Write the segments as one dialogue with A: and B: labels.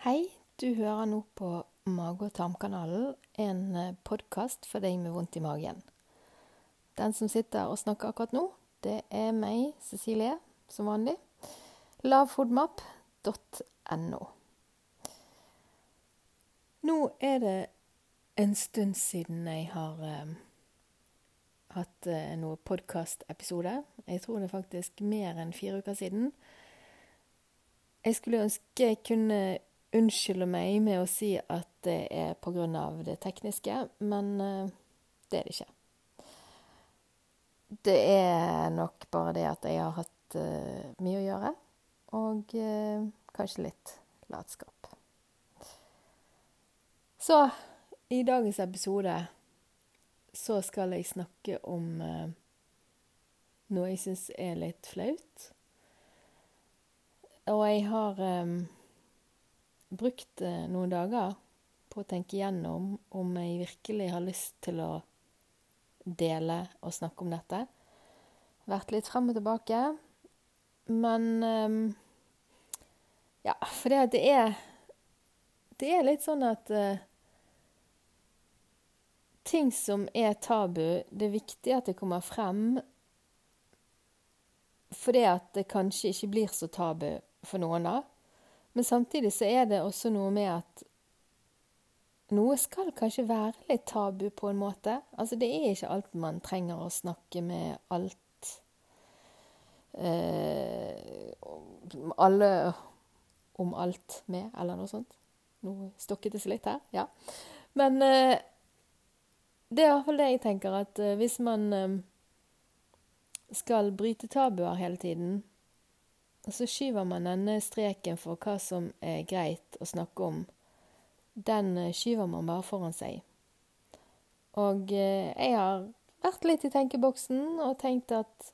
A: Hei, du hører nå på Mage- og tarmkanalen, en podkast for deg med vondt i magen. Den som sitter og snakker akkurat nå, det er meg, Cecilie, som vanlig. Lavfodmap.no. Nå er det en stund siden jeg har eh, hatt eh, noe podkastepisode. Jeg tror det er faktisk mer enn fire uker siden. Jeg skulle ønske jeg kunne unnskylde meg med å si at det er pga. det tekniske, men eh, det er det ikke. Det er nok bare det at jeg har hatt uh, mye å gjøre, og uh, kanskje litt latskap. Så i dagens episode så skal jeg snakke om uh, noe jeg syns er litt flaut. Og jeg har eh, brukt eh, noen dager på å tenke gjennom om jeg virkelig har lyst til å dele og snakke om dette. Vært litt frem og tilbake. Men eh, Ja, for det, det er Det er litt sånn at eh, ting som er tabu, det er viktig at det kommer frem fordi at det kanskje ikke blir så tabu for noen, da. Men samtidig så er det også noe med at noe skal kanskje være litt tabu på en måte. Altså det er ikke alt man trenger å snakke med alt eh, Alle om alt med, eller noe sånt. Nå stokket det seg litt her, ja. Men eh, det er iallfall det jeg tenker, at uh, hvis man eh, skal bryte tabuer hele tiden, så skyver man denne streken for hva som er greit å snakke om. Den uh, skyver man bare foran seg. Og uh, jeg har vært litt i tenkeboksen og tenkt at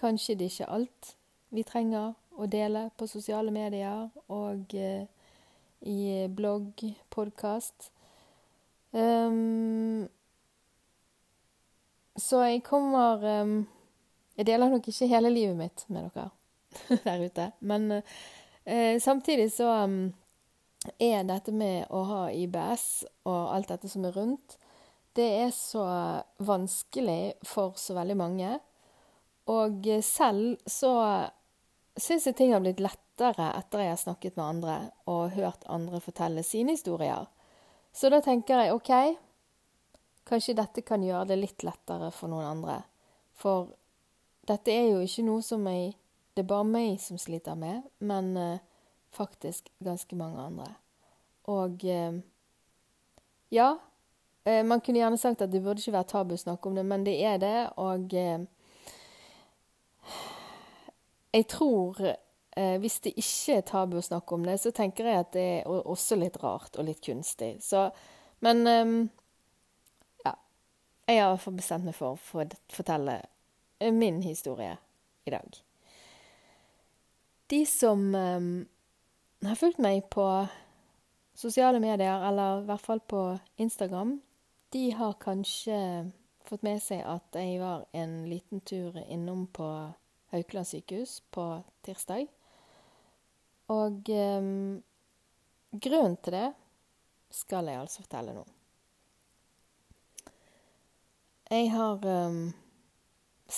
A: kanskje det ikke er alt vi trenger å dele på sosiale medier og i blogg, podkast. Um, så jeg kommer um, Jeg deler nok ikke hele livet mitt med dere der ute. Men eh, samtidig så um, er dette med å ha IBS og alt dette som er rundt, det er så vanskelig for så veldig mange. Og selv så syns jeg ting har blitt lettere etter jeg har snakket med andre og hørt andre fortelle sine historier. Så da tenker jeg OK, kanskje dette kan gjøre det litt lettere for noen andre. For dette er jo ikke noe som jeg Det er bare meg som sliter med, men eh, faktisk ganske mange andre. Og eh, ja, Eh, man kunne gjerne sagt at det burde ikke være tabu å snakke om det, men det er det, og jeg tror Eh, hvis det ikke er tabu å snakke om det, så tenker jeg at det er også litt rart og litt kunstig. Så, men um, ja. Jeg har bestemt meg for å fortelle eh, min historie i dag. De som um, har fulgt meg på sosiale medier, eller i hvert fall på Instagram, de har kanskje fått med seg at jeg var en liten tur innom på Haukeland sykehus på tirsdag. Og um, grunnen til det skal jeg altså fortelle nå. Jeg har um,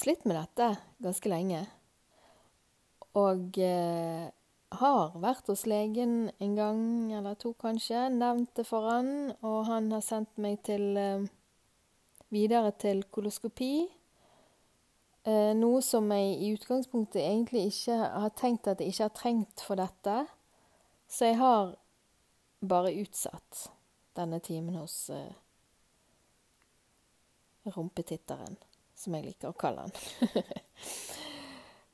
A: slitt med dette ganske lenge. Og eh, har vært hos legen en gang eller to, kanskje. Nevnt det for han, og han har sendt meg til eh, videre til koloskopi. Eh, noe som jeg i utgangspunktet egentlig ikke har tenkt at jeg ikke har trengt for dette. Så jeg har bare utsatt denne timen hos eh, rumpetitteren, som jeg liker å kalle han.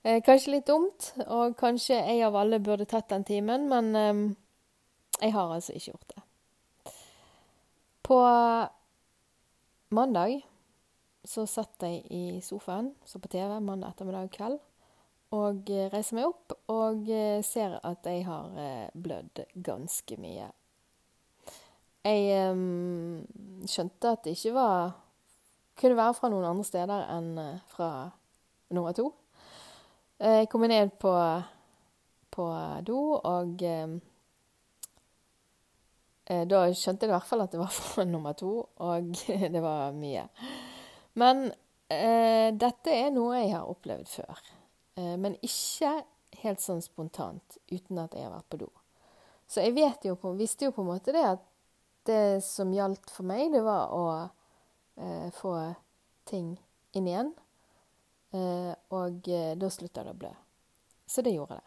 A: eh, kanskje litt dumt, og kanskje jeg av alle burde tatt den timen, men eh, jeg har altså ikke gjort det. På mandag så satt jeg i sofaen, så på TV mandag ettermiddag kveld, og eh, reiser meg opp og eh, ser at jeg har eh, blødd ganske mye. Jeg eh, skjønte at det ikke var kunne være fra noen andre steder enn fra nummer to. Jeg kom ned på, på do og um, Eh, da skjønte jeg i hvert fall at det var fra nummer to, og det var mye. Men eh, dette er noe jeg har opplevd før. Eh, men ikke helt sånn spontant, uten at jeg har vært på do. Så jeg jo på, visste jo på en måte det at det som gjaldt for meg, det var å eh, få ting inn igjen. Eh, og eh, da slutta det å blø. Så det gjorde det.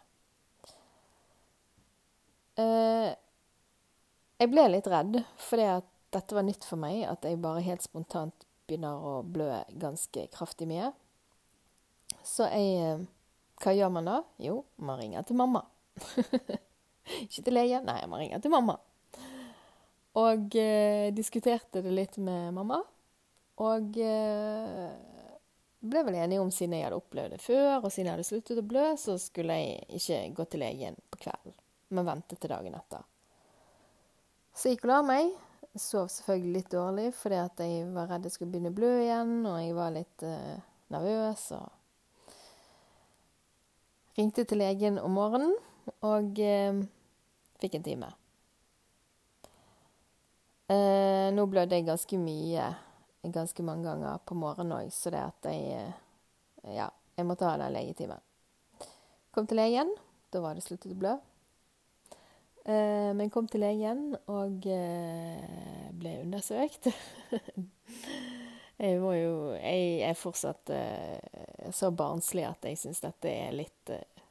A: Eh, jeg ble litt redd, fordi dette var nytt for meg. At jeg bare helt spontant begynner å blø ganske kraftig mye. Så jeg Hva gjør man da? Jo, man ringer til mamma. Ikke til legen, nei, man ringer til mamma. Og eh, diskuterte det litt med mamma. Og eh, ble vel enige om, siden jeg hadde opplevd det før, og siden jeg hadde sluttet å blø, så skulle jeg ikke gå til legen på kvelden, men vente til dagen etter. Så jeg gikk og la meg. Sov selvfølgelig litt dårlig fordi at jeg var redd jeg skulle begynne å blø igjen, og jeg var litt uh, nervøs. og Ringte til legen om morgenen og uh, fikk en time. Uh, nå blødde jeg ganske mye, ganske mange ganger på morgenen òg, så det at jeg Ja, jeg måtte ha den legetimen. Kom til legen. Da var det sluttet å blø. Eh, men kom til legen og eh, ble undersøkt. jeg var jo Jeg er fortsatt eh, så barnslig at jeg syns dette er litt eh,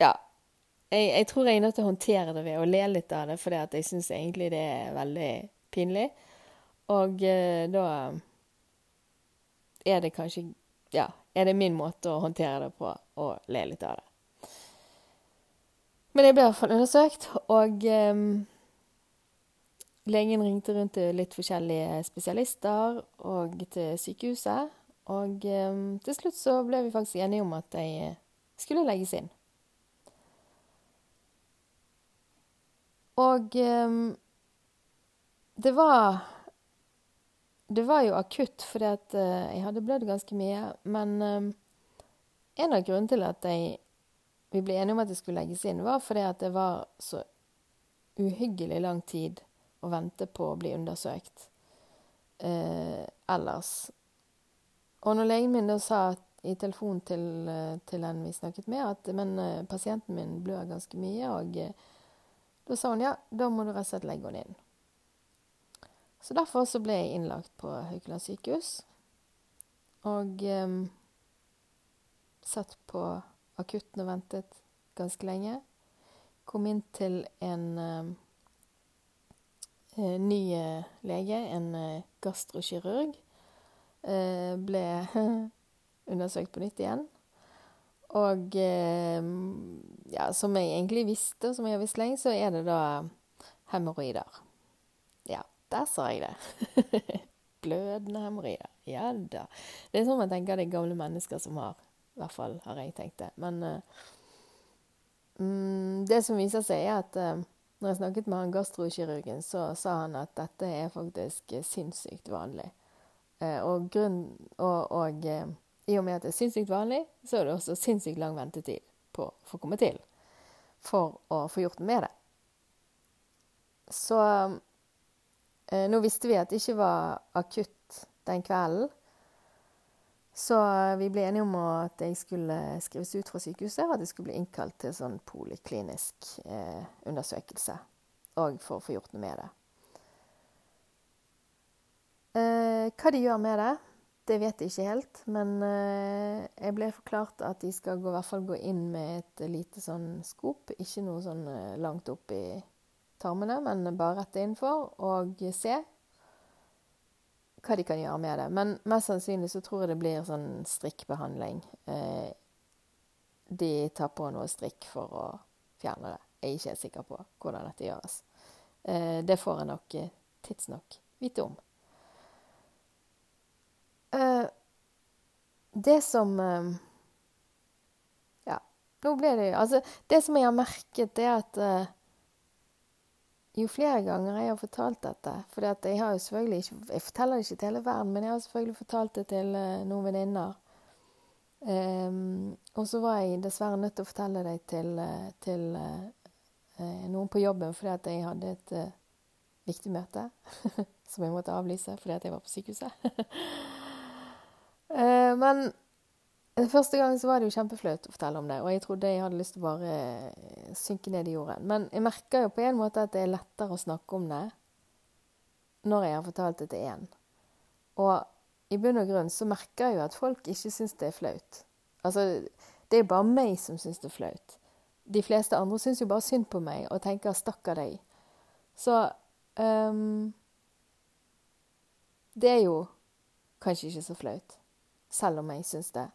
A: Ja. Jeg, jeg, tror jeg er nødt til å håndtere det ved å le litt av det, for jeg syns egentlig det er veldig pinlig. Og eh, da er det kanskje Ja, er det min måte å håndtere det på, og le litt av det. Men jeg ble i hvert fall undersøkt, og um, legen ringte rundt til litt forskjellige spesialister og til sykehuset. Og um, til slutt så ble vi faktisk enige om at jeg skulle legges inn. Og um, det var Det var jo akutt, fordi at uh, jeg hadde blødd ganske mye. Men en av grunnene til at jeg vi ble enige om at det skulle legges inn, var fordi at det var så uhyggelig lang tid å vente på å bli undersøkt eh, ellers. Og når legen min da sa i telefon til, eh, til en vi snakket med, at men eh, pasienten min blør ganske mye, og eh, da sa hun ja, da må du rett og slett legge henne inn. Så derfor så ble jeg innlagt på Haukeland sykehus. Og eh, satt på akutten og ventet ganske lenge. Kom inn til en uh, ny uh, lege, en uh, gastrokirurg. ble undersøkt på nytt igjen. Og ja, som jeg egentlig visste, og som jeg har visst lenge, så er det da hemoroider. Der sa jeg det. Blødende hemoroider. Ja da. Det er sånn man tenker det er gamle mennesker som har i hvert fall har jeg tenkt det. Men uh, det som viser seg, er at uh, når jeg snakket med han gastrokirurgen, så sa han at dette er faktisk sinnssykt vanlig. Uh, og, grunn, og, og i og med at det er sinnssykt vanlig, så er det også sinnssykt lang ventetid på å få komme til for å få gjort noe med det. Så nå visste vi at det ikke var akutt den kvelden. Så vi ble enige om at jeg skulle skrives ut fra sykehuset, og at jeg skulle bli innkalt til sånn poliklinisk eh, undersøkelse. Og for å få gjort noe med det. Eh, hva de gjør med det, det vet jeg ikke helt. Men eh, jeg ble forklart at de skal gå, i hvert fall gå inn med et lite sånn skop. Ikke noe sånn eh, langt opp i tarmene, men bare rett innenfor, og se hva de kan gjøre med det. Men mest sannsynlig så tror jeg det blir sånn strikkbehandling. Eh, de tar på noe strikk for å fjerne det. Jeg er ikke sikker på hvordan dette gjøres. Eh, det får jeg nok eh, tidsnok vite om. Det som Ja, nå ble det jo Altså, det som jeg har merket, er at jo flere ganger jeg har fortalt dette For jeg har jo selvfølgelig ikke Jeg forteller det ikke til hele verden, men jeg har selvfølgelig fortalt det til uh, noen venninner. Um, og så var jeg dessverre nødt til å fortelle det til, uh, til uh, eh, noen på jobben fordi at jeg hadde et uh, viktig møte som jeg måtte avlyse fordi at jeg var på sykehuset. uh, men første gangen så var det jo kjempeflaut å fortelle om det, og jeg trodde jeg hadde lyst til å bare eh, synke ned i jorden. Men jeg merker jo på en måte at det er lettere å snakke om det når jeg har fortalt det til én. Og i bunn og grunn så merker jeg jo at folk ikke syns det er flaut. Altså, det er bare meg som syns det er flaut. De fleste andre syns jo bare synd på meg og tenker 'stakkar deg'. Så um, Det er jo kanskje ikke så flaut, selv om jeg syns det.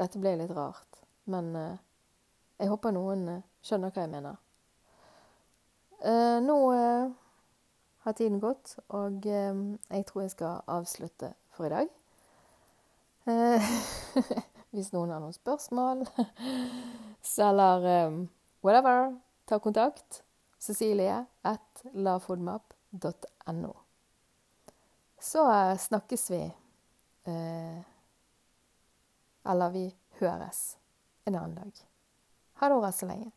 A: Dette ble litt rart, men uh, jeg håper noen uh, skjønner hva jeg mener. Uh, nå har tiden gått, og jeg tror jeg skal avslutte for i dag. Hvis noen har noen spørsmål, eller whatever, ta kontakt. Cecilie at lavfoodmap.no. Så snakkes vi. Eller vi høres en annen dag. Ha det bra så lenge.